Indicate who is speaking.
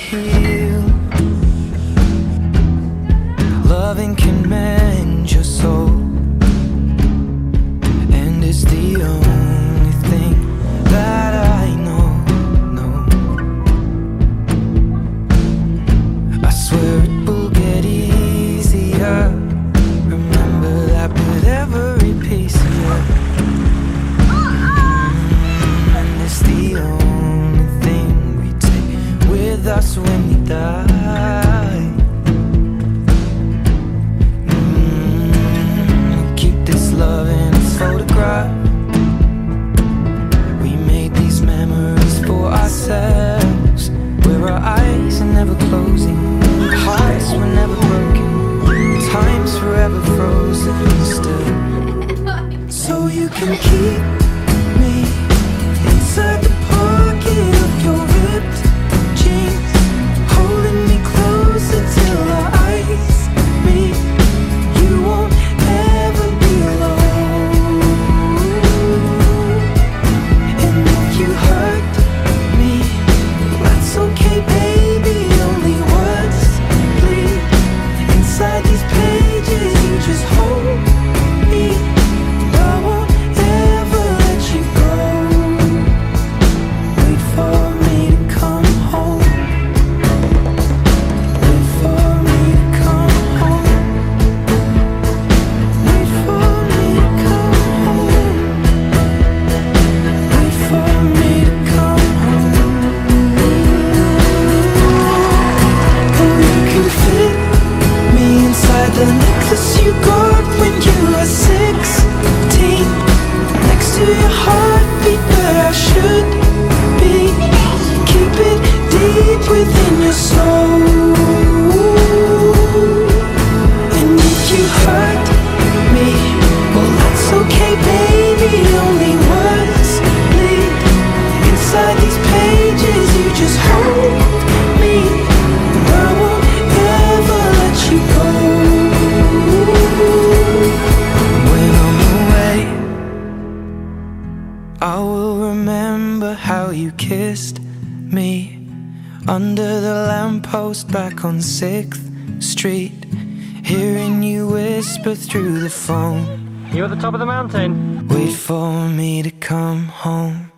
Speaker 1: heal. Loving can mend your soul. Keep to your heartbeat, where I should be. Keep it deep within your soul. Remember how you kissed me under the lamppost back on 6th Street. Hearing you whisper through the phone.
Speaker 2: You're at the top of the mountain?
Speaker 1: Wait for me to come home.